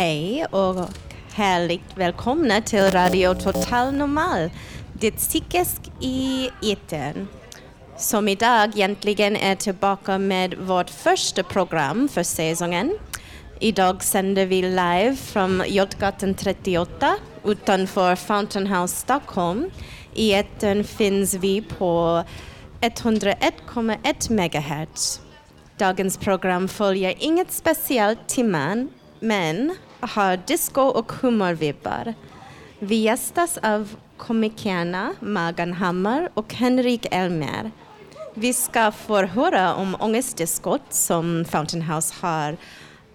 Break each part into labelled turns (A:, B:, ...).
A: Hej och härligt välkomna till Radio Total Normal, det psykisk i etern. Som idag egentligen är tillbaka med vårt första program för säsongen. Idag sänder vi live från Götgatan 38 utanför Fountain House Stockholm. I etern finns vi på 101,1 MHz. Dagens program följer inget speciellt timman men har disco och humorvibbar. Vi gästas av komikerna Magan Hammar och Henrik Elmer. Vi ska få höra om ångestdiskot som Fountain House har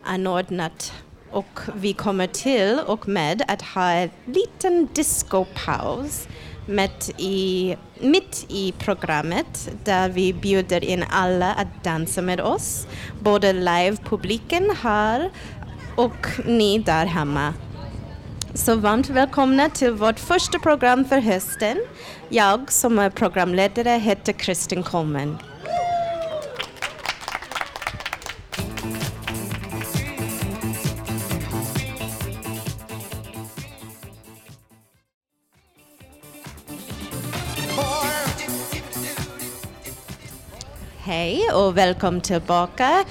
A: anordnat och vi kommer till och med att ha en liten discopaus mitt i, mitt i programmet där vi bjuder in alla att dansa med oss. Både live-publiken här och ni där hemma. Så varmt välkomna till vårt första program för hösten. Jag som är programledare heter Kristin Coleman. Hej och välkommen tillbaka.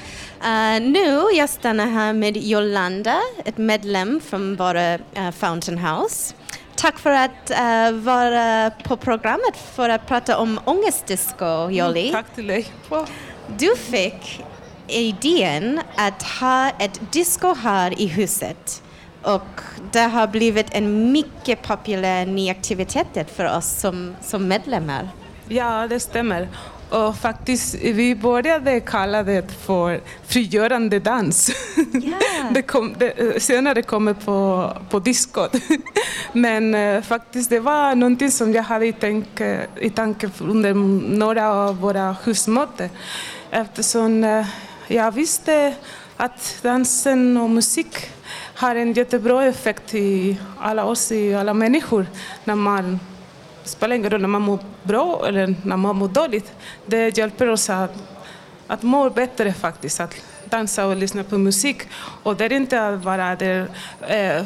A: Uh, nu jag stannar här med Jolanda, ett medlem från våra uh, Fountain House. Tack för att uh, vara på programmet för att prata om ångestdisco, Jolly.
B: Mm, tack till dig.
A: Du fick idén att ha ett disco här i huset och det har blivit en mycket populär ny aktivitet för oss som, som medlemmar.
B: Ja, det stämmer. Och faktiskt, vi började kalla det för frigörande dans.
A: Yeah.
B: det kom, det, senare kommer på, på diskot. Men eh, faktiskt, det var någonting som jag hade i, tänk, i tanke under några av våra husmöten. Eftersom eh, jag visste att dansen och musik har en jättebra effekt i alla oss, i alla människor, när man det spelar ingen roll när man mår bra eller när man mår dåligt. Det hjälper oss att, att må bättre faktiskt, att dansa och lyssna på musik. Och det är inte bara det, eh,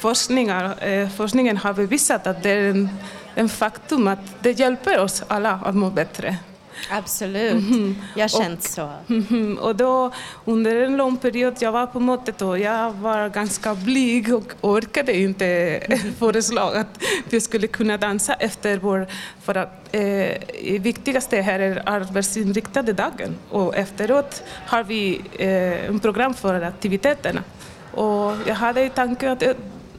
B: forskningar, eh, forskningen har bevisat att det är en, en faktum att det hjälper oss alla att må bättre.
A: Absolut, mm. jag har känt
B: och,
A: så.
B: Mm, och då, under en lång period jag var på mötet och jag var ganska blyg och orkade inte mm. föreslå att vi skulle kunna dansa efter vår... För att eh, det viktigaste här är arbetsinriktade dagen och efteråt har vi eh, en program för aktiviteterna. Och jag hade i tanke att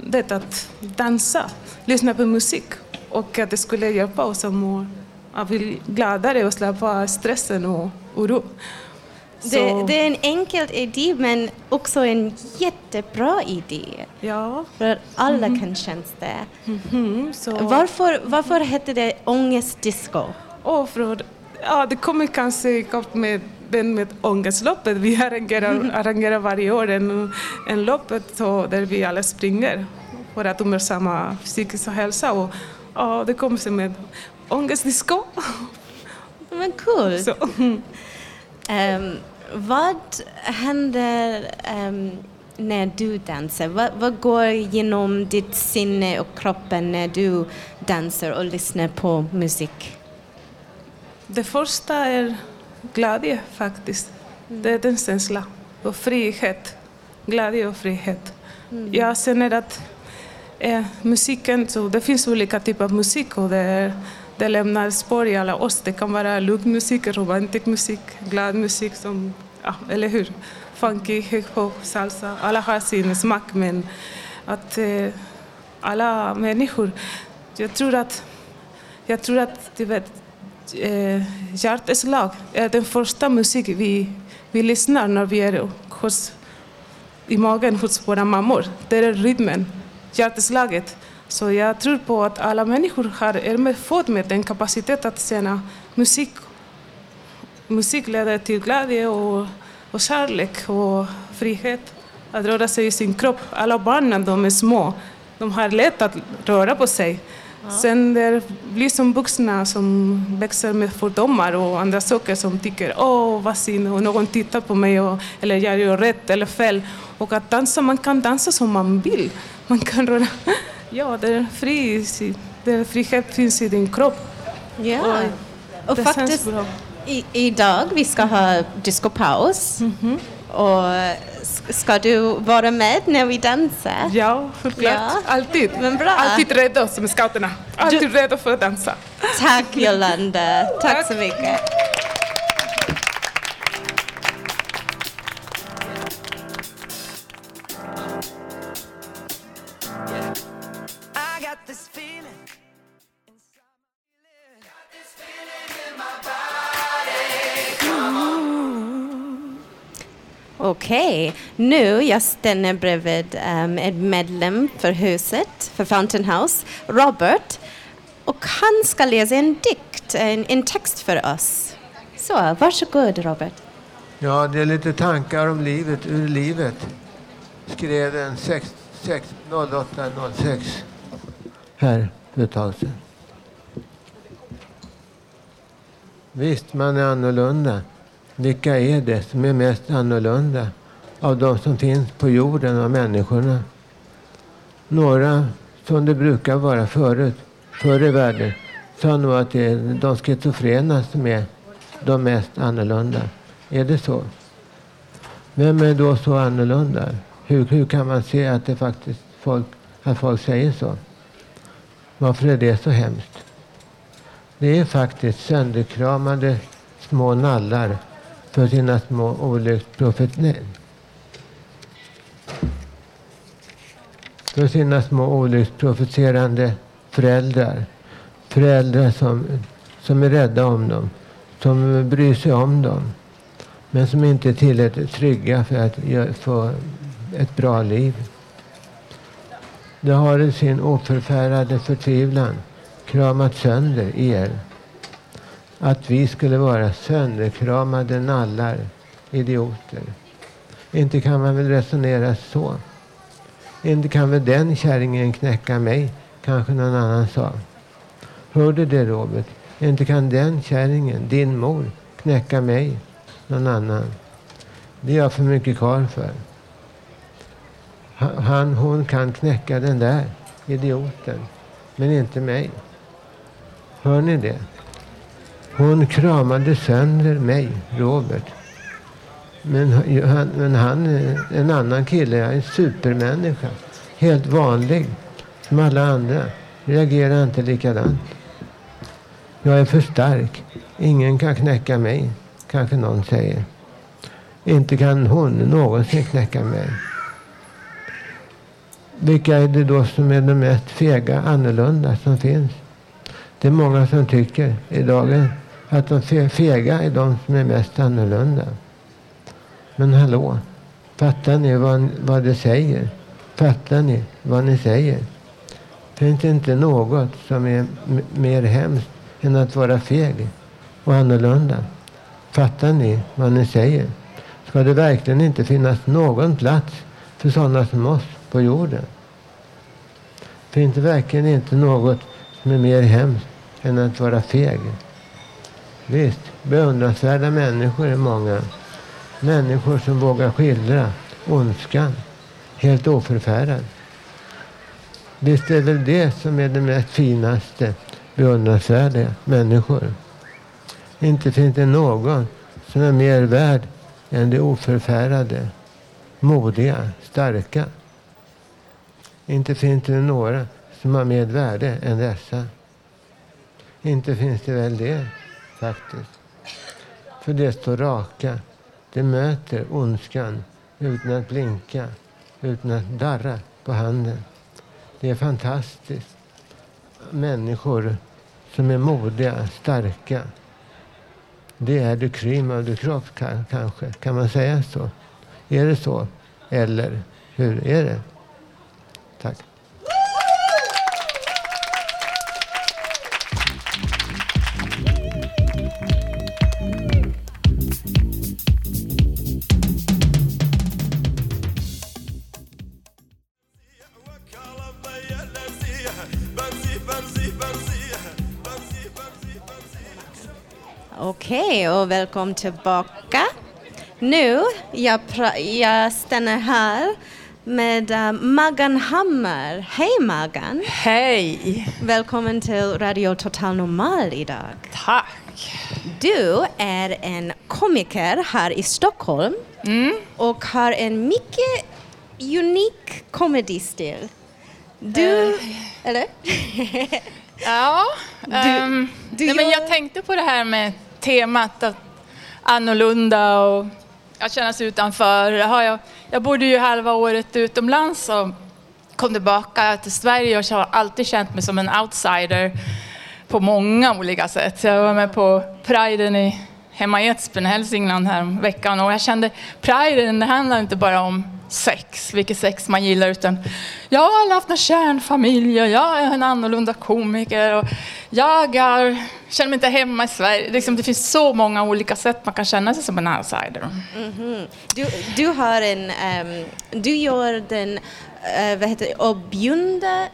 B: det att dansa, lyssna på musik och att det skulle hjälpa oss att må att bli gladare och släppa stressen och oro.
A: Det, det, är en enkel idé men också en jättebra idé.
B: Ja.
A: För alla mm. kan känna det.
B: Mm. Så.
A: Varför, varför hette det ångestdisco?
B: Oh, för, ja, det kommer kanske ihop med den med ångestloppet. Vi arrangerar, arrangerar varje år en, en loppet så där vi alla springer för att uppmärksamma psykisk hälsa. Och, ja, det kommer sig med ångestdisco.
A: Men cool. Så. Um, vad händer um, när du dansar? Vad, vad, går genom ditt sinne och kroppen när du dansar och lyssnar på musik?
B: Det första är glädje faktiskt. Mm. Det är den känslan. Och frihet. Glädje och frihet. Mm. Jag känner att eh, musiken, så det finns olika typer av musik och det är det lämnar spår i alla oss. Det kan vara lugn musik, romantisk musik, glad musik, som, ja, eller hur? Funky, hiphop, salsa. Alla har sin smak, men att eh, alla människor... Jag tror att, jag tror att du vet, eh, hjärteslag är den första musik vi, vi lyssnar när vi är hos i magen hos våra mammor. Det är rytmen, hjärteslaget. Så jag tror på att alla människor har, är med, född med en kapacitet att känna musik. Musik leder till glädje och, och kärlek och frihet att röra sig i sin kropp. Alla barn när de är små, de har lätt att röra på sig. Ja. Sen det blir som vuxna som växer med fördomar och andra saker som tycker åh vad synd och någon tittar på mig och, eller jag gör rätt eller fel. Och att dansa, man kan dansa som man vill. Man kan röra, ja det är fri, det frihet finns i din kropp.
A: Ja, och, och faktiskt i, idag vi ska ha discopaus. Mm -hmm. Och ska du vara med när vi dansar?
B: Ja, självklart. Ja. Alltid. Men bra. Alltid redo som scouterna. Alltid du... redo för att dansa.
A: Tack Jolanda. Tack, Tack så mycket. Okej, okay. nu jag stannar bredvid ehm, um, en medlem för huset, för Fountain House, Robert. Och han ska läsa en dikt, en, en text för oss. Så, varsågod Robert.
C: Ja, det är lite tankar om livet, ur livet. Skrev den 08.06 här för ett tag sedan. Visst, man är annorlunda. Vilka är det som är mest annorlunda av de som finns på jorden av människorna? Några, som det brukar vara förut, förr i världen, sa nog att det är de schizofrena som är de mest annorlunda. Är det så? Vem är då så annorlunda? Hur, hur kan man se att det faktiskt folk, att folk säger så? Varför är det så hemskt? Det är faktiskt sönderkramade små nallar för sina små olycksprofeter. För sina små olycksprofeterande föräldrar. Föräldrar som, som är rädda om dem. Som bryr sig om dem. Men som inte är tillräckligt trygga för att få ett bra liv. De har i sin oförfärade förtvivlan kramat sönder er att vi skulle vara sönderkramade nallar, idioter. Inte kan man väl resonera så. Inte kan väl den kärringen knäcka mig, kanske någon annan sa. Hör du det Robert? Inte kan den kärringen, din mor, knäcka mig, någon annan. Det är jag för mycket kvar för. Han, hon kan knäcka den där idioten, men inte mig. Hör ni det? Hon kramade sönder mig, Robert. Men han, men han en annan kille, en supermänniska. Helt vanlig, som alla andra. Reagerar inte likadant. Jag är för stark. Ingen kan knäcka mig, kanske någon säger. Inte kan hon någonsin knäcka mig. Vilka är det då som är de mest fega, annorlunda som finns? Det är många som tycker i dagens att de fega är de som är mest annorlunda. Men hallå, fattar ni vad, vad det säger? Fattar ni vad ni säger? Finns det inte något som är mer hemskt än att vara feg och annorlunda? Fattar ni vad ni säger? Ska det verkligen inte finnas någon plats för sådana som oss på jorden? Finns det verkligen inte något som är mer hemskt än att vara feg? Visst, beundransvärda människor är många. Människor som vågar skildra ondskan helt oförfärad. Visst är väl det som är det mest finaste, beundransvärda människor. Inte finns det någon som är mer värd än de oförfärade, modiga, starka. Inte finns det några som har mer värde än dessa. Inte finns det väl det faktiskt. För det står raka. Det möter ondskan utan att blinka, utan att darra på handen. Det är fantastiskt. Människor som är modiga, starka. Det är du krym av du kropp kanske. Kan man säga så? Är det så? Eller hur är det? Tack.
A: Okej, och välkommen tillbaka. Nu, jag, jag stannar här med uh, Magan Hammer. Hej Magan!
D: Hej!
A: Välkommen till Radio Total Normal idag.
D: Tack!
A: Du är en komiker här i Stockholm och har en mycket unik comedy-stil. Du, eller?
D: Ja, ehm,
A: du
D: nej, men jag tänkte på det här med temat att annorlunda och att känna sig utanför. Jaha, jag, jag bodde ju halva året utomlands och kom tillbaka till Sverige och har alltid känt mig som en outsider på många olika sätt. Jag var med på Priden i, hemma i Edsbyn, Hälsingland här veckan och jag kände Priden, det handlar inte bara om sex, vilket sex man gillar, utan jag har haft en kärnfamilj och jag är en annorlunda komiker och jag är, känner mig inte hemma i Sverige. Liksom, det finns så många olika sätt man kan känna sig som en outsider.
A: Du, du har en, ehm, du gör den, uh, vad heter det, objunda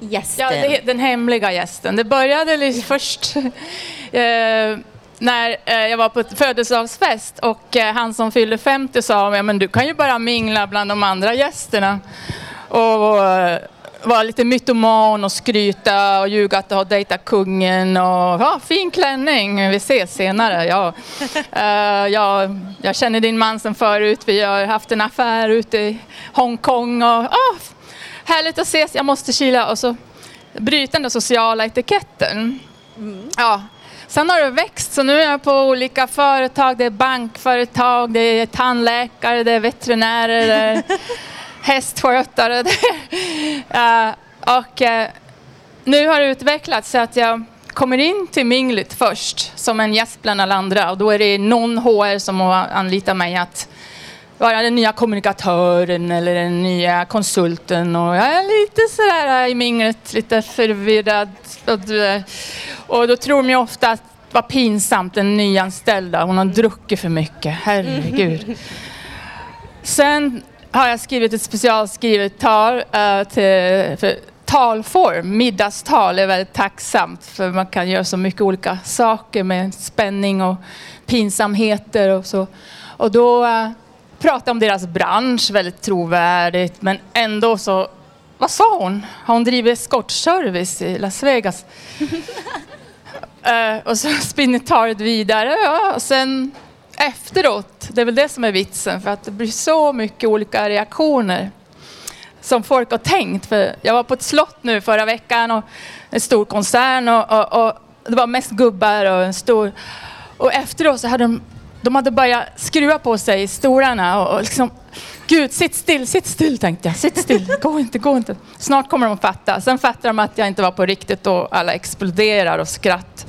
A: gästen.
D: Ja, det, den hemliga gästen. Det började liksom först eh, när eh, jag var på ett födelsedagsfest och eh, han som fyllde 50 sa ja, men du kan ju bara mingla bland de andra gästerna. Och eh, vara lite mytoman och skryta och ljuga att du har dejtat kungen och ja, fin klänning, vi ses senare. Ja. Eh, jag, jag känner din man sen förut, vi har haft en affär ute i Hongkong och ah, härligt att ses, jag måste kila och så bryta den sociala etiketten. Ja. Sen har det växt, så nu är jag på olika företag. Det är bankföretag, det är tandläkare, det är veterinärer, det är hästskötare. Det är, eh, och eh, nu har det utvecklats så att jag kommer in till minglet först som en gäst bland alla andra och då är det någon HR som har anlitat mig att vara den nya kommunikatören eller den nya konsulten och jag är lite sådär äh, i minglet, lite förvirrad. Och, då tror de ju ofta att vad pinsamt, den nyanställda, hon har druckit för mycket, herregud. Sen har jag skrivit ett specialskrivet tal uh, till, för talform. Middagstal är väldigt tacksamt för man kan göra så mycket olika saker med spänning och pinsamheter och så. Och då uh, pratar jag om deras bransch väldigt trovärdigt men ändå så, vad sa hon? Har hon drivit eskortservice i Las Vegas? Eh, och så spinner talet vidare. Ja, och sen efteråt, det är väl det som är vitsen, för att det blir så mycket olika reaktioner som folk har tänkt. För jag var på ett slott nu förra veckan och en stor koncern och, och, och det var mest gubbar och en stor... Och efteråt så hade de, de hade börjat skruva på sig i stolarna och, och liksom Gud, sitt still, sitt still tänkte jag. Sitt still, gå inte, gå inte. Snart kommer de att fatta. Sen fattar de att jag inte var på riktigt och alla exploderar och skratt.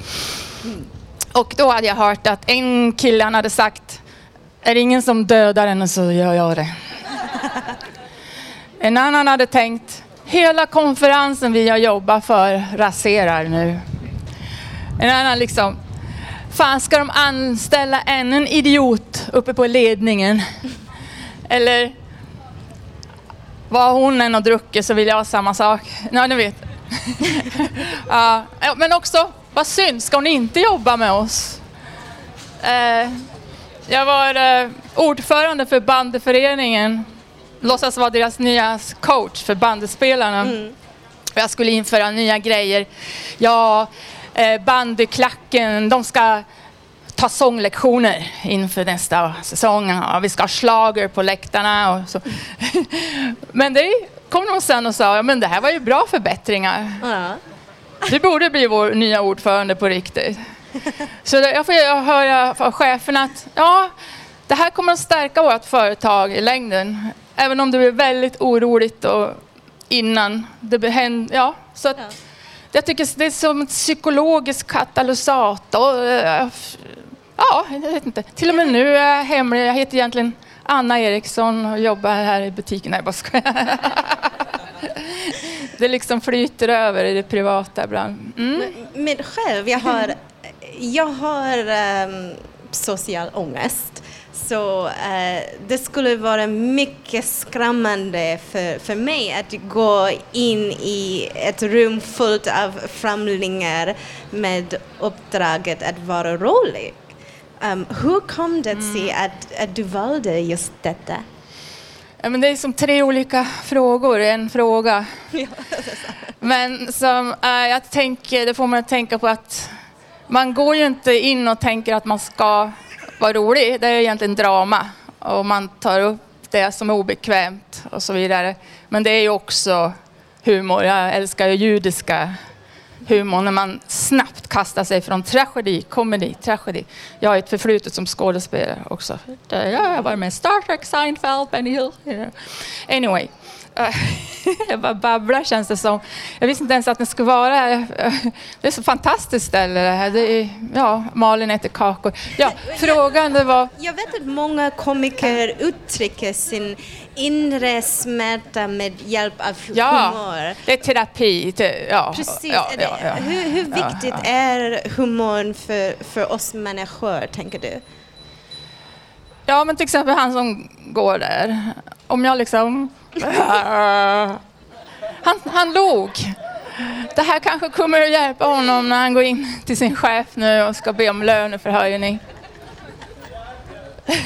D: Och då hade jag hört att en kille han hade sagt, är det ingen som dödar henne så gör jag det. En annan hade tänkt, hela konferensen vi har jobbat för raserar nu. En annan liksom, fan ska de anställa ännu en idiot uppe på ledningen? Eller vad hon än har druckit så vill jag ha samma sak. Ja, ni vet. ja, men också, vad synd, ska hon inte jobba med oss? Eh, jag var eh, ordförande för bandeföreningen, låtsas vara deras nya coach för bandespelarna. Och jag skulle införa nya grejer. Ja, bandyklacken, de ska ta sånglektioner inför nästa säsong. Ja, vi ska ha schlager på läktarna och så. Men det kom de sen och sa, ja men det här var ju bra förbättringar.
A: Ja.
D: Du borde bli vår nya ordförande på riktigt. Så jag får höra från chefen att ja, det här kommer att stärka vårt företag i längden. Även om det blir väldigt oroligt och innan det blir händ- ja, så att,
A: Ja.
D: Jag tycker det är som en psykologisk katalysator. Ja, jag vet inte. Till och med nu är jag hemlig. Jag heter egentligen Anna Eriksson och jobbar här i butiken. Nej, bara skojar. Det liksom flyter över i det privata ibland. Mm.
A: Men själv, jag har, jag har um, social ångest. Så uh, det skulle vara mycket skrämmande för, för mig att gå in i ett rum fullt av främlingar med uppdraget att vara rolig. Um, hur kom det sig mm. att, att du valde just detta?
D: Ja, men det är som tre olika frågor i en fråga. men som, äh, jag tänker, det får man att tänka på att man går ju inte in och tänker att man ska vara rolig. Det är egentligen drama och man tar upp det som är obekvämt och så vidare. Men det är ju också humor. Jag älskar ju judiska humor när man snabbt kastar sig från tragedi, komedi, tragedi. Jag har ett förflutet som skådespelare också. Jag har varit med i Star Trek, Seinfeld, Benny Hill. Anyway. jag bara babblar känns det som. Jag visste inte ens att det skulle vara här. Det är så fantastiskt ställe det här. Det är, ja, Malin äter kakor. Ja, frågan det var...
A: Jag vet att många komiker uttrycker sin inre smärta med hjälp av humor.
D: Ja, det är terapi.
A: Ja, Precis. Ja, ja, ja, hur, hur viktigt är humorn för, för oss människor, tänker du?
D: Ja, men till exempel han som går där. Om jag liksom han, han log. Det här kanske kommer att hjälpa honom när han går in till sin chef nu och ska be om löneförhöjning.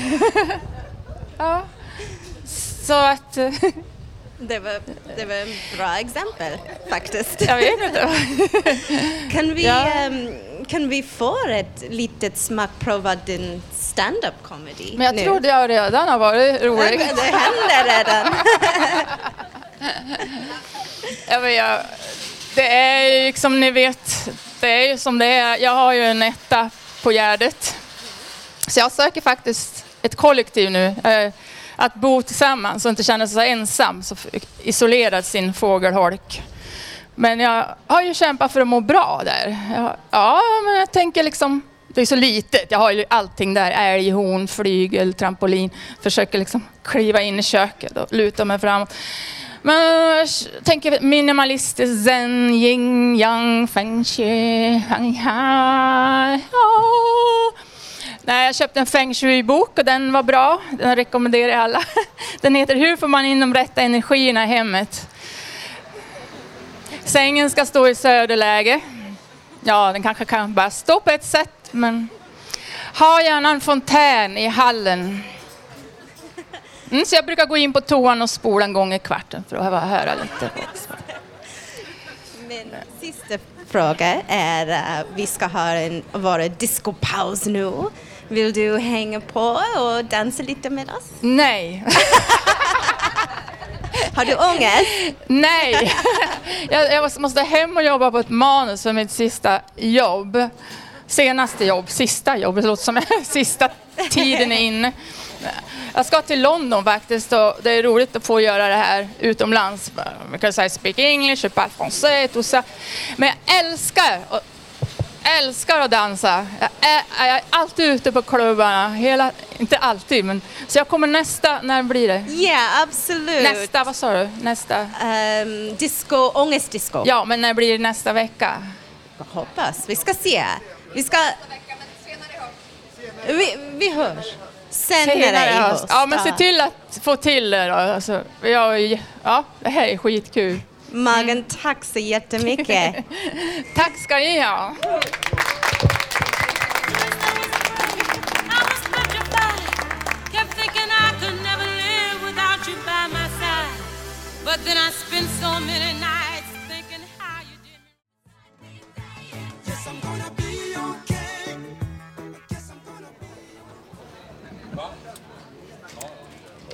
D: ja, så att...
A: Det var, det var en bra exempel faktiskt.
D: Jag vet inte.
A: kan, vi, ja. um, kan vi få ett litet smakprov av din stand-up comedy
D: Men jag
A: nu?
D: trodde jag redan har varit rolig.
A: Det händer redan.
D: jag vet, jag, det är ju som ni vet, det är ju som det är. Jag har ju en etta på Gärdet. Så jag söker faktiskt ett kollektiv nu. Eh, att bo tillsammans och inte känna sig ensam, så isolerad sin fågelholk. Men jag har ju kämpat för att må bra där. Jag, ja, men jag tänker liksom, det är så litet. Jag har ju allting där, älg, horn, flygel, trampolin. Försöker liksom kliva in i köket och luta mig framåt. Men jag tänker minimalistiskt, zen, yin, yang, feng shui, Nej, jag köpte en feng shui-bok och den var bra. Den rekommenderar jag alla. Den heter Hur får man in de rätta energierna i hemmet? Sängen ska stå i söderläge. Ja, den kanske kan bara stå på ett sätt, men ha gärna en fontän i hallen. Mm, så jag brukar gå in på toan och spola en gång i kvarten för att höra lite.
A: Min sista fråga är, uh, vi ska ha en vår discopaus nu. Vill du hänga på och dansa lite med oss?
D: Nej.
A: Har du ångest?
D: Nej. Jag, jag, måste hem och jobba på ett manus för mitt sista jobb. Senaste jobb, sista jobb, det låter som sista tiden är inne. Jag ska till London faktiskt och det är roligt att få göra det här utomlands. Man kan säga speak English, je parle français, tout ça. Men jag älskar älskar att dansa. Jag är, jag är, alltid ute på klubbarna. Hela, inte alltid, men så jag kommer nästa, när blir det?
A: Ja, yeah, absolut.
D: Nästa, vad sa du? Nästa?
A: Um, disco, ångestdisco.
D: Ja, men när blir det nästa vecka?
A: Jag hoppas. Vi ska se. Vi ska... Vi, vi hörs. Senare, Senare i höst.
D: Ja, men se till att få till det då. Alltså, jag, ja, det här är skitkul.
A: Magen, tack så jättemycket.
D: tack ska ni ha.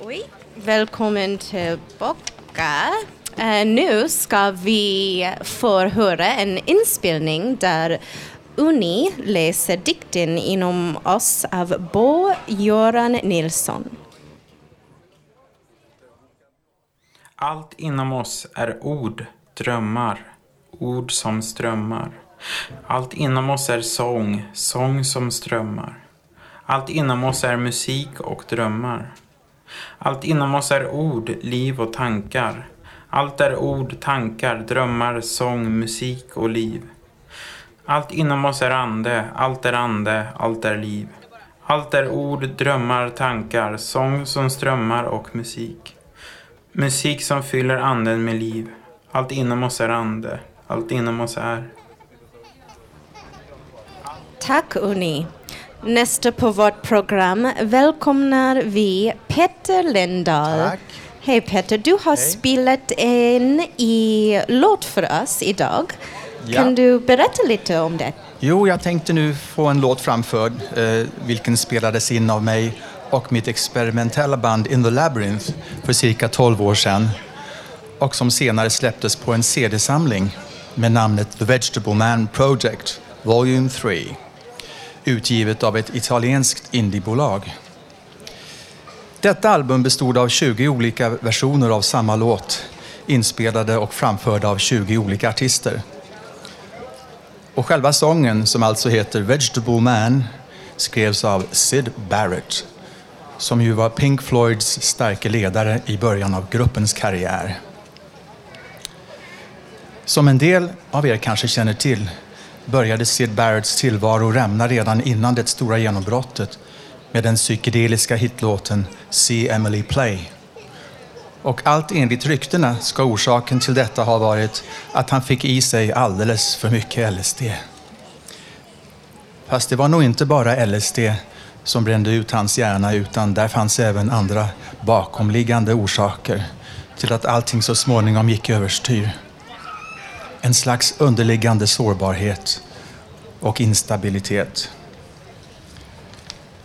A: Oj, välkommen tillbaka. Uh, nu ska vi få höra en inspelning där Uni läser dikten inom oss av Bo-Göran Nilsson.
E: Allt inom oss är ord, drömmar, ord som strömmar. Allt inom oss är sång, sång som strömmar. Allt inom oss är musik och drömmar. Allt inom oss är ord, liv och tankar. Allt är ord, tankar, drömmar, sång, musik och liv. Allt inom oss är ande, allt är ande, allt är liv. Allt är ord, drömmar, tankar, sång som strömmar och musik. Musik som fyller anden med liv. Allt inom oss är ande, allt inom oss är.
A: Tack Uni. Nästa på vårt program välkomnar vi Petter Lindahl.
F: Tack.
A: Hej Petter, du har spelat en i låt för oss idag.
F: Ja.
A: Kan du berätta lite om det?
F: Jo, jag tänkte nu få en låt framförd, eh, vilken spelades in av mig och mitt experimentella band In the Labyrinth för cirka 12 år sedan och som senare släpptes på en CD-samling med namnet The Vegetable Man Project, Volume 3, utgivet av ett italienskt indiebolag. Detta album bestod av 20 olika versioner av samma låt, inspelade och framförda av 20 olika artister. Och själva sången, som alltså heter Vegetable Man, skrevs av Sid Barrett, som ju var Pink Floyds starke ledare i början av gruppens karriär. Som en del av er kanske känner till började Sid Barretts tillvaro rämna redan innan det stora genombrottet med den psykedeliska hitlåten See Emily Play. Och allt enligt ryktena ska orsaken till detta ha varit att han fick i sig alldeles för mycket LSD. Fast det var nog inte bara LSD som brände ut hans hjärna utan där fanns även andra bakomliggande orsaker till att allting så småningom gick överstyr. En slags underliggande sårbarhet och instabilitet.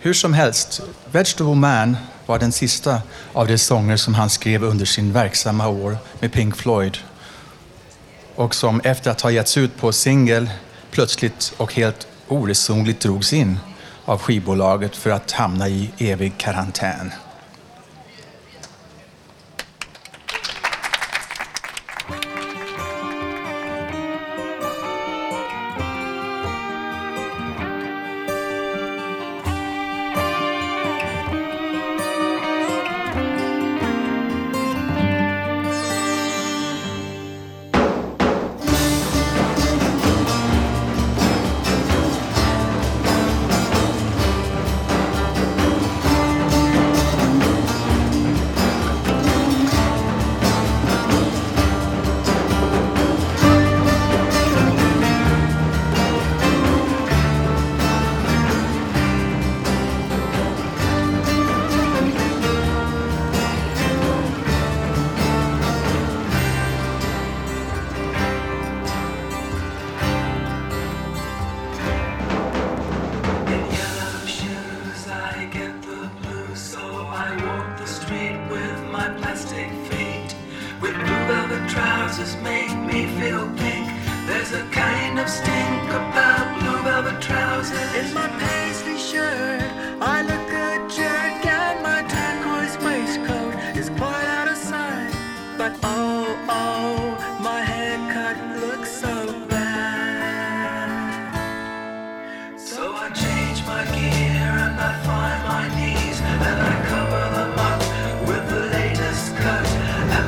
F: Hur som helst, Vegetable Man var den sista av de sånger som han skrev under sin verksamma år med Pink Floyd. Och som efter att ha getts ut på singel plötsligt och helt oresonligt drogs in av skivbolaget för att hamna i evig karantän.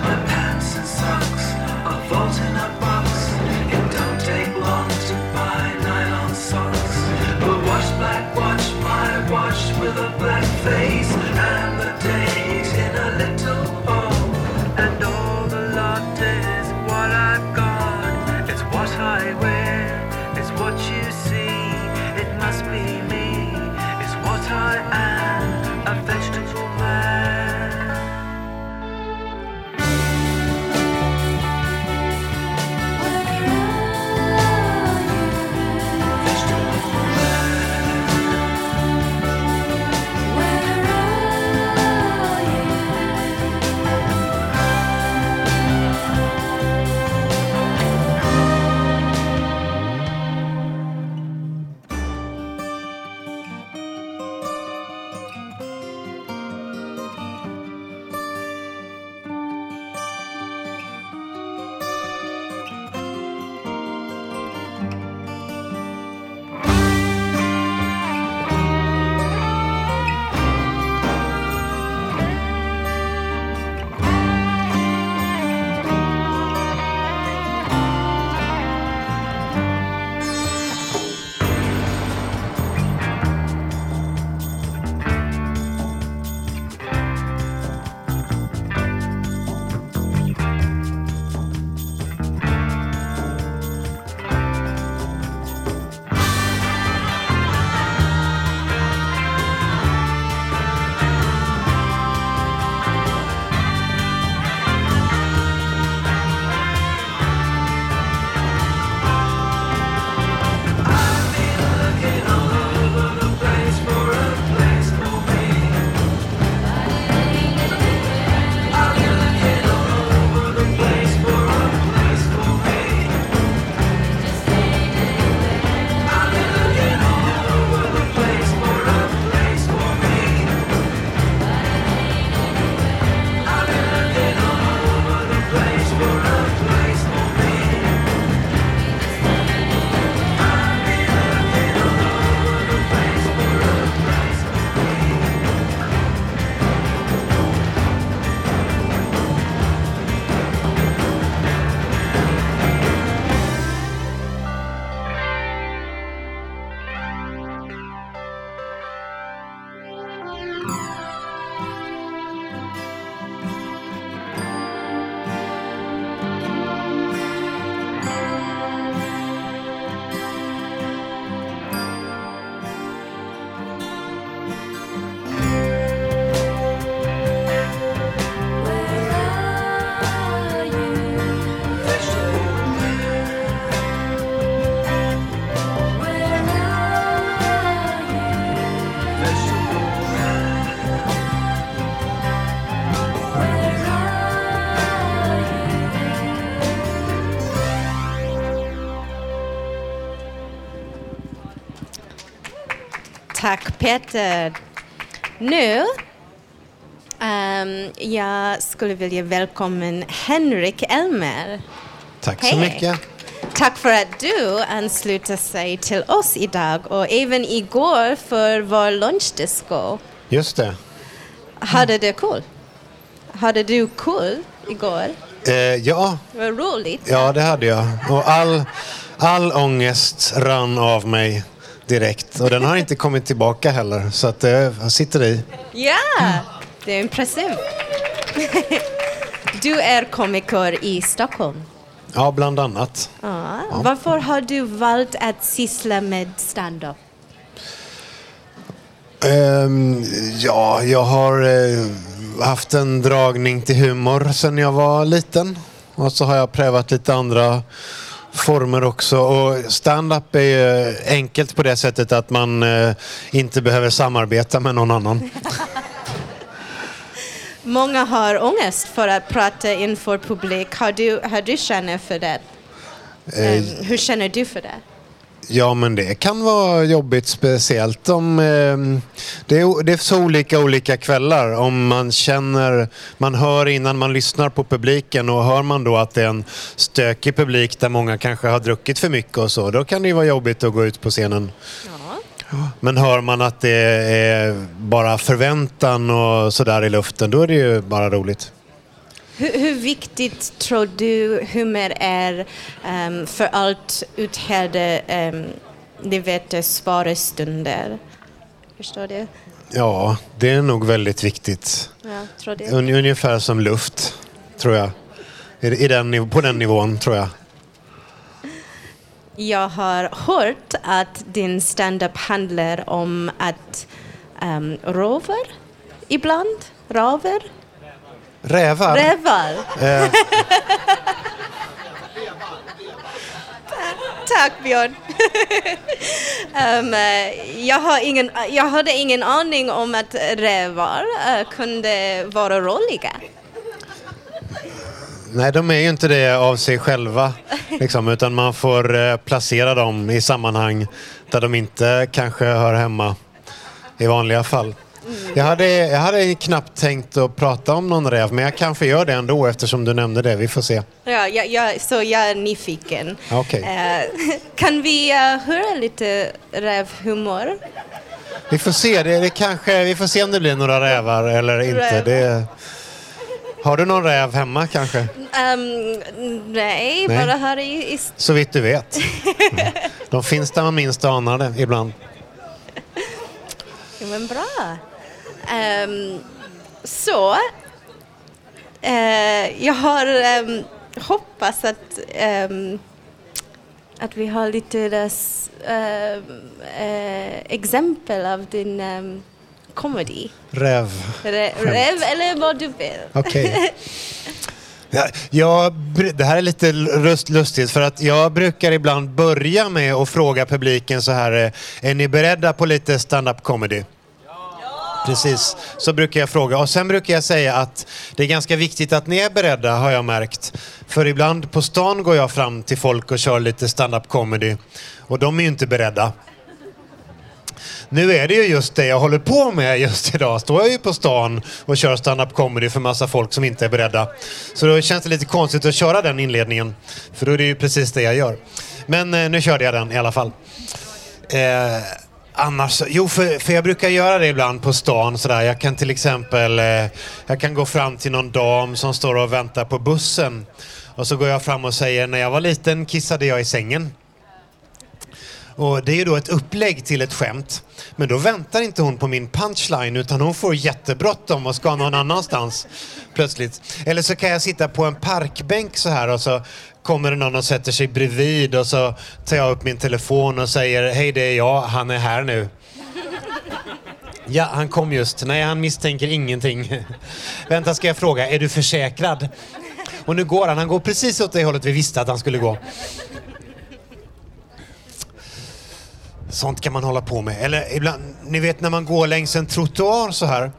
G: My pants and socks are vault
A: Tack Peter. Nu ehm, jag skulle vilja välkomna Henrik Elmer.
H: Tack så
A: Hej.
H: mycket.
A: Tack för att du ansluter sig till oss idag och även igår för vår lunchdisco.
H: Just det.
A: Hade du kul? Hade du kul igår?
H: Eh, ja,
A: Vad roligt.
H: ja, det hade jag. Och all, all ångest rann av mig direkt. Och den har inte kommit tillbaka heller. Så att det sitter i.
A: Ja, det är impressivt. Du är komiker i Stockholm.
H: Ja, bland annat.
A: Ja. Varför har du valt att syssla med stand-up?
H: Ehm, ja, jag har eh, haft en dragning till humor sedan jag var liten. Och så har jag prövat lite andra former också. Och stand-up är ju enkelt på det sättet att man eh, inte behöver samarbeta med någon annan.
A: Många har ångest för att prata inför publik. Har du, har du känner för det? Ehm, hur känner du för det?
H: Ja, men det kan vara jobbigt speciellt om eh, det, är, det är så olika olika kvällar. Om man känner, man hör innan man lyssnar på publiken och hör man då att det är en stökig publik där många kanske har druckit för mycket och så, då kan det ju vara jobbigt att gå ut på scenen. Men hör man att det är bara förväntan och sådär i luften, då är det ju bara roligt.
A: Hur, hur viktigt tror du humor är ehm, för allt uthärda, um, ni vet, svåra stunder? Förstår du?
H: Ja, det är nog väldigt viktigt.
A: Ja,
H: ungefär som luft, tror jag. I, den, på den nivån, tror jag.
A: Jag har hört att din stand-up handlar om att um, rover ibland, raver,
H: Rävar?
A: rävar.
H: Eh,
A: Tack Björn. Eh, jag, har ingen, jag hade ingen aning om att rävar eh, kunde vara roliga.
H: nej, de är ju inte det av sig själva. Liksom, utan man får eh, placera dem i sammanhang där de inte kanske hör hemma i vanliga fall. Jag hade, jag hade knappt tänkt att prata om någon räv, men jag kanske gör det ändå eftersom du nämnde det. Vi får se.
A: Ja, jag, jag, så jag är nyfiken.
H: Okej.
A: Eh, kan vi eh, höra lite rävhumor?
H: Vi får se. Det, det kanske, vi får se om det blir några rävar eller inte.
A: Räv.
H: Det, har du någon räv hemma kanske?
A: Ehm, nej,
H: Nej.
A: bara här i, i
H: Så vitt du vet. Mm. De finns där man minst anar det ibland.
A: Ja, men bra. Ehm, så, eh, jag har um, hoppas att, ehm, att vi har lite ehm, eh, exempel av din um, comedy.
H: Räv.
A: Re-. Rev eller vad du vill.
H: Okej. Ja, jag, br- det här är lite lust, lustigt för att jag brukar ibland börja med att fråga publiken så här. eh, Är ni beredda på lite stand-up comedy? Precis, så brukar jag fråga. Och sen brukar jag säga att det är ganska viktigt att ni är beredda har jag märkt. För ibland på stan går jag fram till folk och kör lite stand-up comedy. Och de är ju inte beredda. Nu är det ju just det jag håller på med just idag. Står jag ju på stan och kör stand-up comedy för massa folk som inte är beredda. Så då känns det lite konstigt att köra den inledningen. För då är det ju precis det jag gör. Men eh, nu körde jag den i alla fall. Eh, annars, jo för, för jag brukar göra det ibland på stan sådär. Jag kan till exempel, eh, jag kan gå fram till någon dam som står och väntar på bussen. Och så går jag fram och säger, när jag var liten kissade jag i sängen. Och det är ju då ett upplägg till ett skämt. Men då väntar inte hon på min punchline utan hon får jättebråttom och ska någon annanstans plötsligt. Eller så kan jag sitta på en parkbänk så här och så kommer det någon och sätter sig bredvid och så tar jag upp min telefon och säger hej det är jag, han är här nu. Ja, han kom just. Nej, han misstänker ingenting. Vänta, ska jag fråga, är du försäkrad? Och nu går han, han går precis åt det hållet vi visste att han skulle gå. Sånt kan man hålla på med. Eller ibland, ni vet när man går längs en trottoar så här.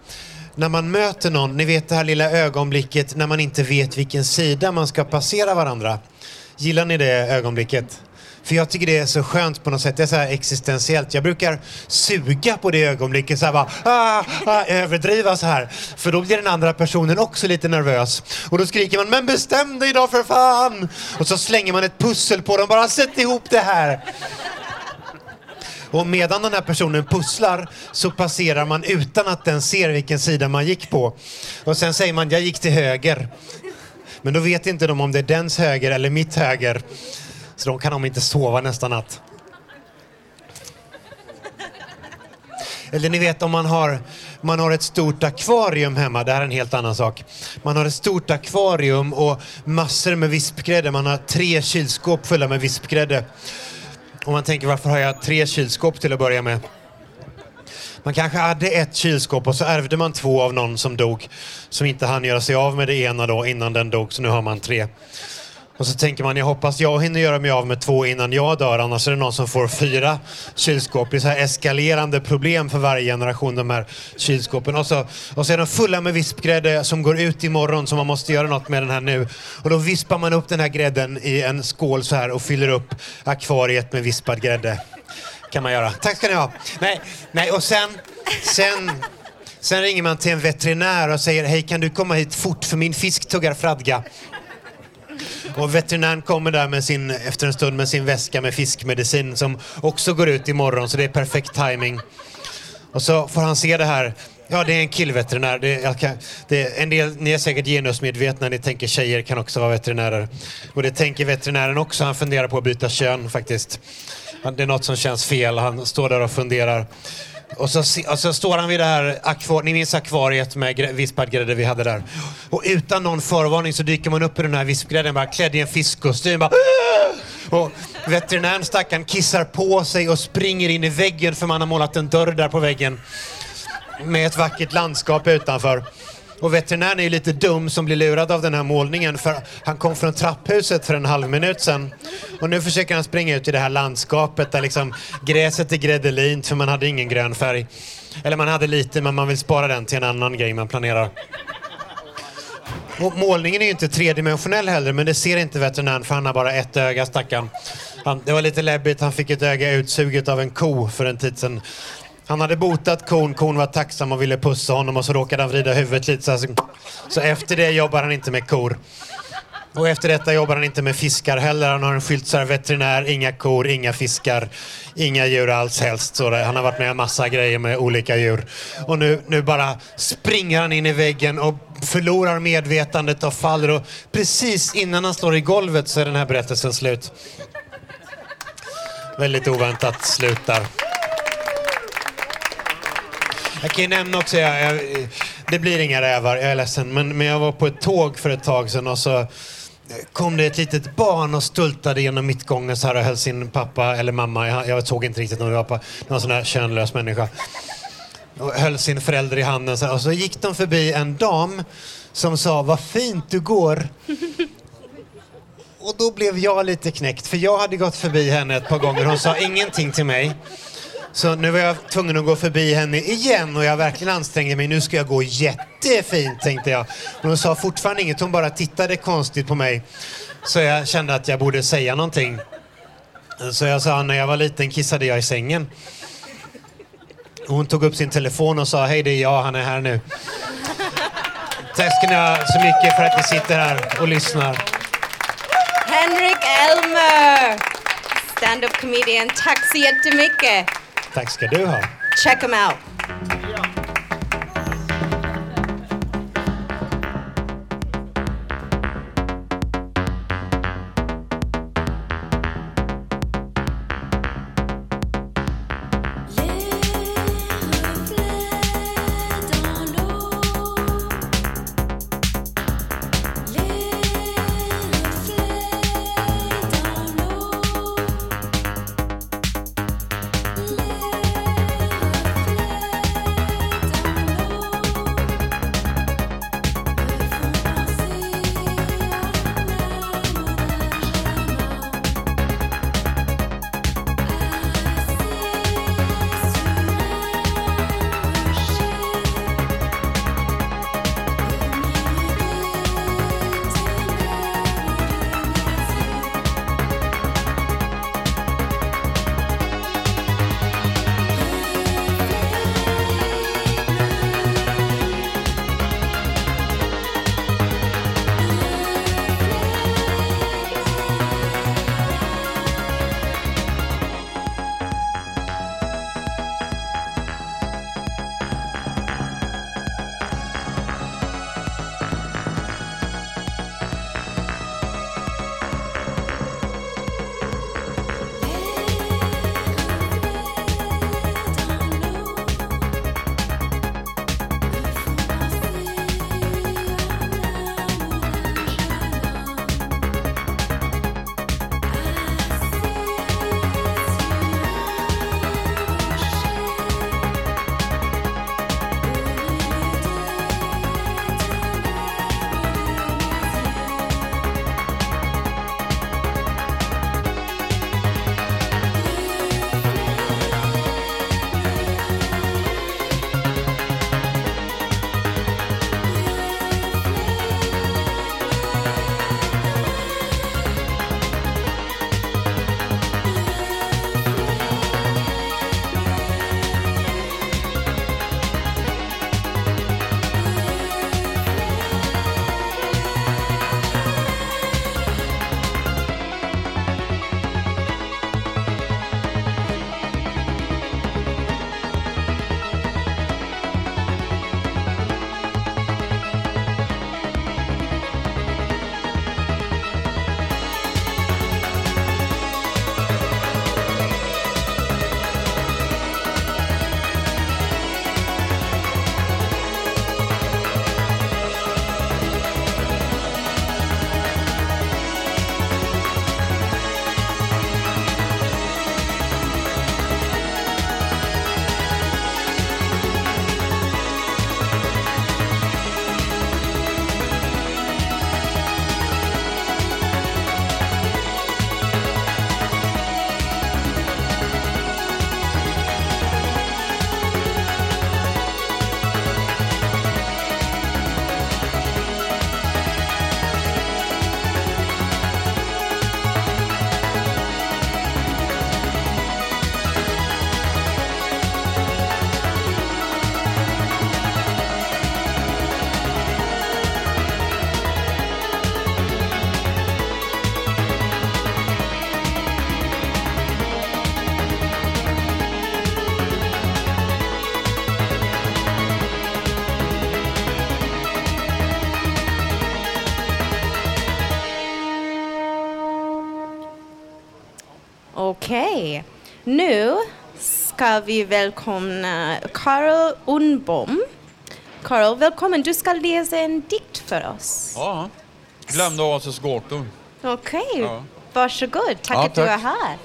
H: När man möter någon, ni vet det här lilla ögonblicket när man inte vet vilken sida man ska passera varandra. Gillar ni det ögonblicket? För jag tycker det är så skönt på något sätt. Det är så här existentiellt. Jag brukar suga på det ögonblicket, så här bara, ah, ah, överdriva så här. För då blir den andra personen också lite nervös. Och då skriker man, men bestäm dig då för fan! Och så slänger man ett pussel på dem, bara sätt ihop det här. Och medan den här personen pusslar så passerar man utan att den ser vilken sida man gick på. Och sen säger man, jag gick till höger. Men då vet inte de om det är dens höger eller mitt höger. Så då kan de inte sova nästa natt. Eller ni vet om man har, man har ett stort akvarium hemma, det här är en helt annan sak. Man har ett stort akvarium och massor med vispgrädde, man har tre kylskåp fulla med vispgrädde. Och man tänker varför har jag tre kylskåp till att börja med? Man kanske hade ett kylskåp och så ärvde man två av någon som dog. Som inte hann göra sig av med det ena då innan den dog, så nu har man tre. Och så tänker man, jag hoppas jag hinner göra mig av med två innan jag dör, annars är det någon som får fyra kylskåp. Det är så här eskalerande problem för varje generation, de här kylskåpen. Och så, och så är de fulla med vispgrädde som går ut imorgon, så man måste göra något med den här nu. Och då vispar man upp den här grädden i en skål så här och fyller upp akvariet med vispad grädde. Kan man göra. Tack ska ni ha. Nej, nej och sen, sen Sen ringer man till en veterinär och säger hej kan du komma hit fort för min fisk tuggar fradga. Och veterinären kommer där med sin, efter en stund med sin väska med fiskmedicin som också går ut imorgon så det är perfekt timing. Och så får han se det här. Ja, det är en killveterinär. Det kan, det en del, ni är säkert genusmedvetna, ni tänker tjejer kan också vara veterinärer. Och det tänker veterinären också. Han funderar på att byta kön faktiskt. Det är något som känns fel. Han står där och funderar. Och så, och så står han vid det här akvariet, ni minns akvariet med vispad grädde vi hade där. Och utan någon förvarning så dyker man upp i den här vispgrädden bara klädd i en fiskkostym. Bara, och veterinären stackaren kissar på sig och springer in i väggen för man har målat en dörr där på väggen. Med ett vackert landskap utanför. Och veterinären är ju lite dum som blir lurad av den här målningen för han kom från trapphuset för en halv minut sedan. Och nu försöker han springa ut i det här landskapet där liksom gräset är gräddelint för man hade ingen grön färg. Eller man hade lite men man vill spara den till en annan grej man planerar. Och målningen är ju inte tredimensionell heller men det ser inte veterinären för han har bara ett öga stackarn. Han, det var lite läbbigt, han fick ett öga utsuget av en ko för en tid sedan. Han hade botat kon, kon var tacksam och ville pussa honom och så råkade han vrida huvudet lite så här. Så efter det jobbar han inte med kor. Och efter detta jobbar han inte med fiskar heller. Han har en skylt så här, veterinär, inga kor, inga fiskar, inga djur alls helst. Så han har varit med en massa grejer med olika djur. Och nu, nu bara springer han in i väggen och förlorar medvetandet och faller. Och precis innan han slår i golvet så är den här berättelsen slut. Väldigt oväntat slut där. Jag kan ju nämna också, jag, jag, det blir inga rävar, jag är ledsen, men, men jag var på ett tåg för ett tag sedan och så kom det ett litet barn och stultade genom mittgången så här och höll sin pappa eller mamma, jag, jag såg inte riktigt om det var pappa, någon sån där könlös människa. Och höll sin förälder i handen så här, och så gick de förbi en dam som sa vad fint du går. Och då blev jag lite knäckt för jag hade gått förbi henne ett par gånger. Hon sa ingenting till mig. Så nu var jag tvungen att gå förbi henne igen och jag verkligen ansträngde mig. Nu ska jag gå jättefint tänkte jag. Men hon sa fortfarande inget, hon bara tittade konstigt på mig. Så jag kände att jag borde säga någonting. Så jag sa, när jag var liten kissade jag i sängen. Hon tog upp sin telefon och sa, hej det är jag, han är här nu. Tack ska ni ha så mycket för att ni sitter här och lyssnar.
A: Henrik Elmer! Stand-up comedian. Tack så jättemycket.
H: Tack ska.
A: Check him out. Nu ska vi välkomna Karl Undbom. Karl, välkommen. Du ska läsa en dikt för oss.
I: Ja, glömde oasis gåtor.
A: Okej,
I: Ja.
A: varsågod. Tack
I: Ja,
A: att du
I: tack.
A: är här.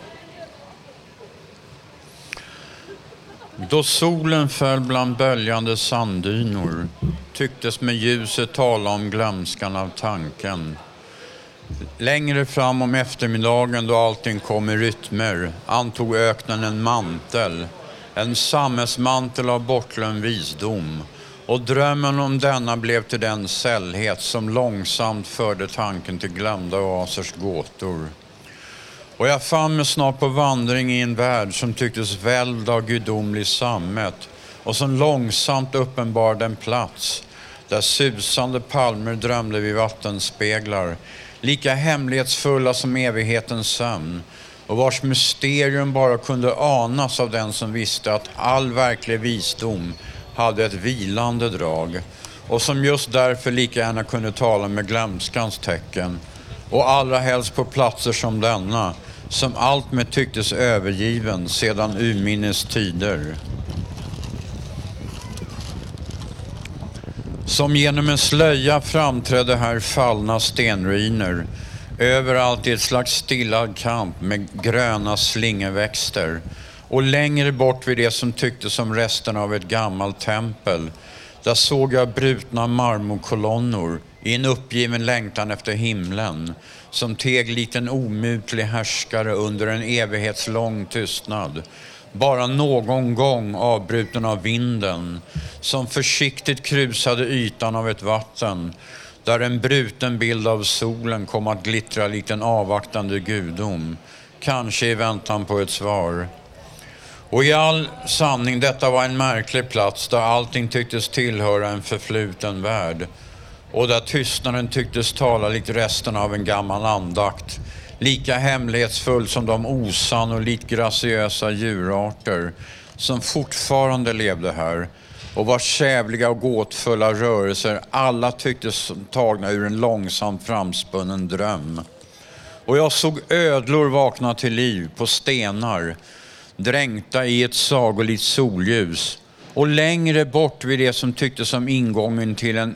I: Då solen föll bland böljande sanddynor tycktes med ljuset tala om glömskan av tanken. Längre fram om eftermiddagen då allting kom i rytmer antog öknen en mantel, en sammetsmantel av bortglömd visdom. Och drömmen om denna blev till den sällhet som långsamt förde tanken till glömda oasers gåtor. Och jag fann mig snart på vandring i en värld som tycktes välvd av gudomlig sammet och som långsamt uppenbarade en plats där susande palmer drömde vid vattenspeglar, lika hemlighetsfulla som evighetens sömn och vars mysterium bara kunde anas av den som visste att all verklig visdom hade ett vilande drag och som just därför lika gärna kunde tala med glömskans tecken och allra helst på platser som denna som allt med tycktes övergiven sedan urminnes tider. Som genom en slöja framträdde här fallna stenruiner. Överallt i ett slags stillad kamp med gröna slingerväxter. Och längre bort vid det som tycktes som resten av ett gammalt tempel. Där såg jag brutna marmorkolonnor i en uppgiven längtan efter himlen. Som teg likt en omutlig härskare under en evighetslång tystnad bara någon gång avbruten av vinden, som försiktigt krusade ytan av ett vatten, där en bruten bild av solen kom att glittra likt en avvaktande gudom, kanske i väntan på ett svar. Och i all sanning, detta var en märklig plats där allting tycktes tillhöra en förfluten värld och där tystnaden tycktes tala likt resten av en gammal andakt lika hemlighetsfull som de osannolikt graciösa djurarter som fortfarande levde här och vars kävliga och gåtfulla rörelser alla tycktes tagna ur en långsamt framspunnen dröm. Och jag såg ödlor vakna till liv på stenar, dränkta i ett sagolikt solljus och längre bort vid det som tycktes som ingången till en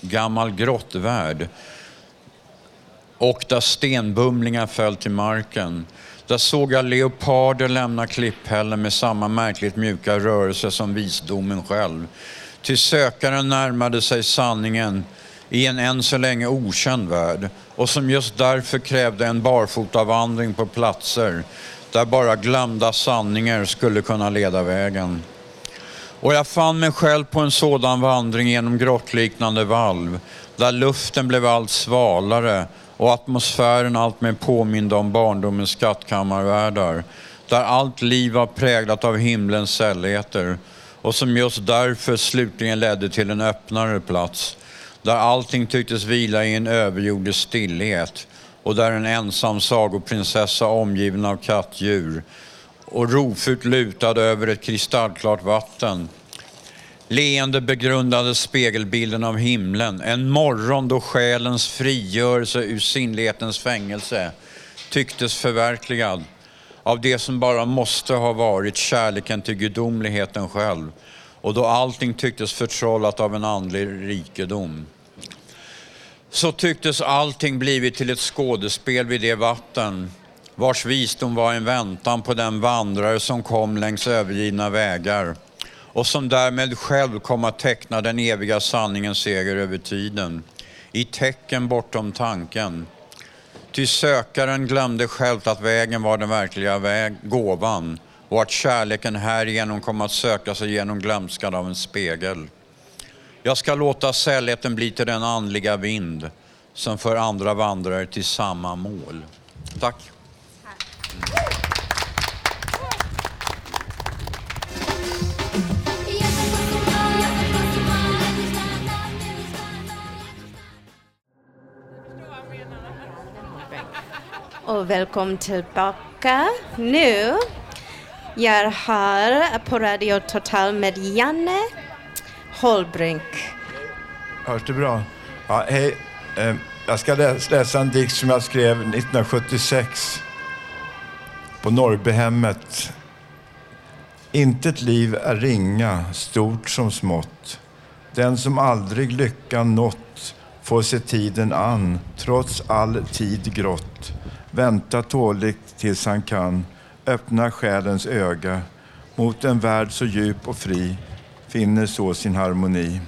I: gammal grottvärld och där stenbumlingar föll till marken. Där såg jag leoparder lämna klipphällen med samma märkligt mjuka rörelse som visdomen själv. Till sökaren närmade sig sanningen i en än så länge okänd värld och som just därför krävde en barfotavandring på platser där bara glömda sanningar skulle kunna leda vägen. Och jag fann mig själv på en sådan vandring genom grottliknande valv där luften blev allt svalare och atmosfären allt mer påminde om barndomens skattkammarvärldar. Där allt liv var präglat av himlens sällheter och som just därför slutligen ledde till en öppnare plats. Där allting tycktes vila i en överjordisk stillhet och där en ensam sagoprinsessa omgiven av kattdjur och rofullt lutad över ett kristallklart vatten Leende begrundade spegelbilden av himlen, en morgon då själens frigörelse ur sinnlighetens fängelse tycktes förverkligad av det som bara måste ha varit kärleken till gudomligheten själv och då allting tycktes förtrollat av en andlig rikedom. Så tycktes allting blivit till ett skådespel vid det vatten vars visdom var en väntan på den vandrare som kom längs övergivna vägar och som därmed själv kom att teckna den eviga sanningens seger över tiden i tecken bortom tanken. Ty sökaren glömde själv att vägen var den verkliga väg, gåvan och att kärleken härigenom kom att söka sig genom glömskan av en spegel. Jag ska låta sällheten bli till den andliga vind som för andra vandrare till samma mål. Tack.
A: Och välkommen tillbaka. Nu, jag här på Radio Total med Janne Holbrink.
J: Hörs det bra? Ja, hej. Eh, jag ska läsa en dikt som jag skrev 1976. på Norrbyhemmet. Intet liv är ringa, stort som smått. Den som aldrig lyckan nått får se tiden an, trots all tid grått. Vänta tåligt tills han kan öppna själens öga mot en värld så djup och fri, finner så sin harmoni.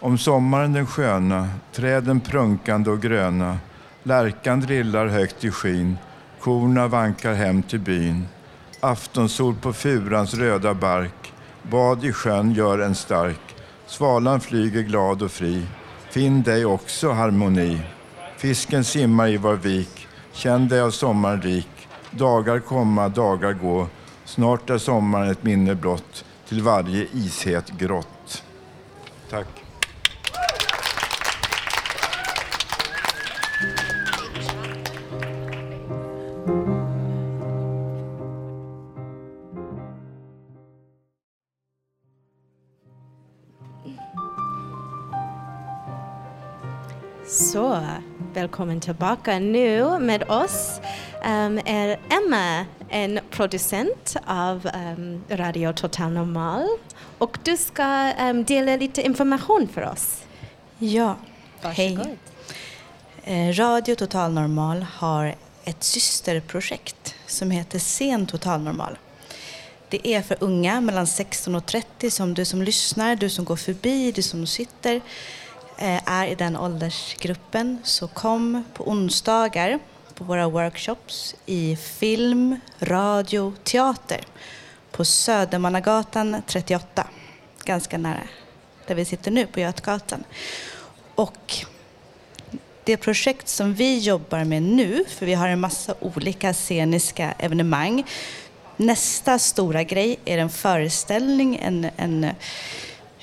J: Om sommaren den sköna, träden prunkande och gröna, lärkan drillar högt i skyn, korna vankar hem till byn. Aftonsol på furans röda bark, bad i sjön gör en stark, svalan flyger glad och fri. Finn dig också harmoni. Fisken simmar i var vik, känn dig av sommaren rik. Dagar komma, dagar gå, snart är sommaren ett minne blott till varje ishet grott. Tack.
A: Välkommen tillbaka. Nu med oss um, är Emma, en producent av um, Radio Total Normal. Och du ska um, dela lite information för oss.
K: Ja,
A: Varsågod.
K: hej. Eh, Radio Total Normal har ett systerprojekt som heter Sen Total Normal. Det är för unga mellan 16 och 30 som du som lyssnar, du som går förbi, du som sitter Eh, är i den åldersgruppen. Så kom på onsdagar på våra workshops i film, radio, teater på Södermannagatan 38, ganska nära där vi sitter nu på Götgatan. Och det projekt som vi jobbar med nu, för vi har en massa olika sceniska evenemang. Nästa stora grej är en föreställning, en, en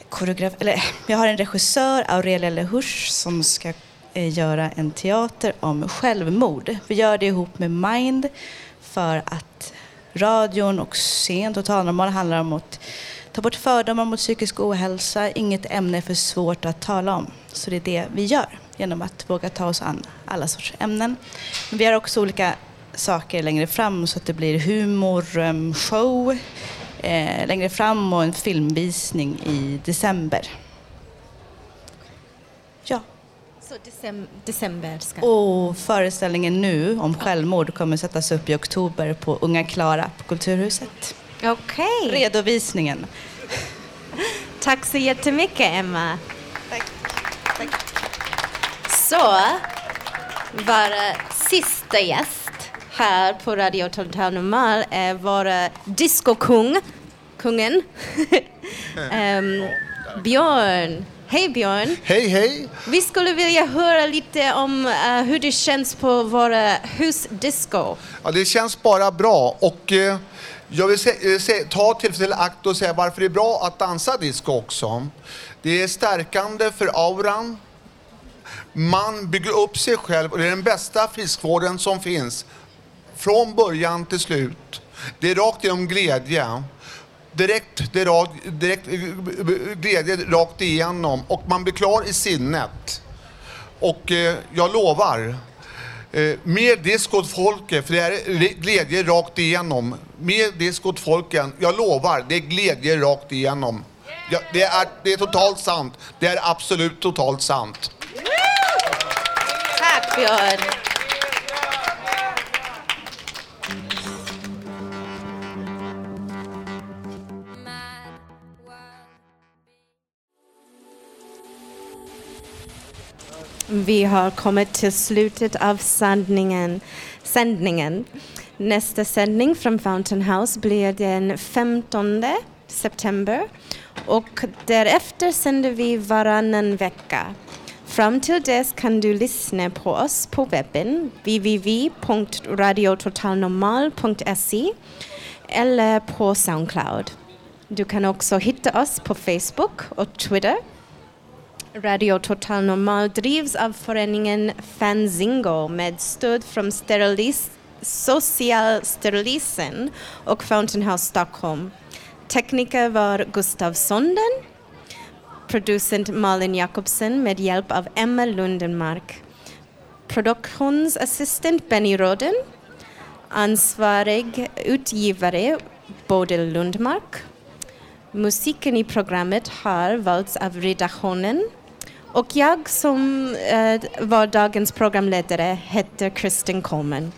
K: koreograf, eller, jag har en regissör, Aurelia Lehush, som ska eh, göra en teater om självmord. Vi gör det ihop med Mind för att radion och scen, totalnormal, handlar om att ta bort fördomar mot psykisk ohälsa. Inget ämne är för svårt att tala om. Så det är det vi gör genom att våga ta oss an alla sorts ämnen. Men vi har också olika saker längre fram så att det blir humor, um, show eh, längre fram och en filmvisning i december. Ja.
A: Så decem- december ska...
K: Och föreställningen nu om självmord kommer sättas upp i oktober på Unga Klara på Kulturhuset.
A: Okej.
K: Redovisningen.
A: Tack så jättemycket, Emma. Så, vår sista gäst här på Radio Total Normal är vår discokung, kungen, Ehm, Björn. Hej Björn.
L: Hej, hej.
A: Vi skulle vilja höra lite om eh, hur det känns på våra husdisco.
L: Ja, det känns bara bra och eh, jag vill se, eh, se, ta tillfället i akt och säga varför det är bra att dansa disco också. Det är stärkande för auran. Man bygger upp sig själv och det är den bästa friskvården som finns. Från början till slut. Det är rakt genom glädje. Direkt, det är rakt, direkt glädje rakt igenom och man blir klar i sinnet. Och eh, jag lovar, eh, mer disco åt folket, för det är glädje rakt igenom. Mer disco åt folken, jag lovar, det är glädje rakt igenom. Ja, det, är, det är totalt sant. Det är absolut totalt sant.
A: Tack Björn. Vi har kommit till slutet av sändningen. sändningen. Nästa sändning från Fountain House blir den 15 september och därefter sänder vi varannan vecka. Fram till dess kan du lyssna på oss på webben www.radiototalnormal.se eller på Soundcloud. Du kan också hitta oss på Facebook och Twitter. Radio Total Normal drivs av föreningen Fanzingo med stöd från Sterilis, Social Sterilisen och Fountain House Stockholm. Tekniker var Gustav Sonden, producent Malin Jakobsen med hjälp av Emma Lundenmark, produktionsassistent Benny Roden, Ansvarig utgivare Bodil Lundmark. Musiken i programmet har valts av redaktionen och jag som eh, var dagens programledare heter Kristin Coleman.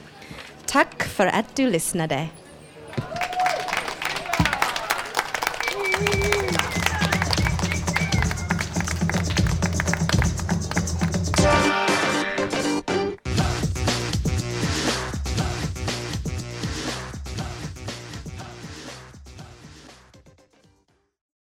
A: Tack för att du lyssnade.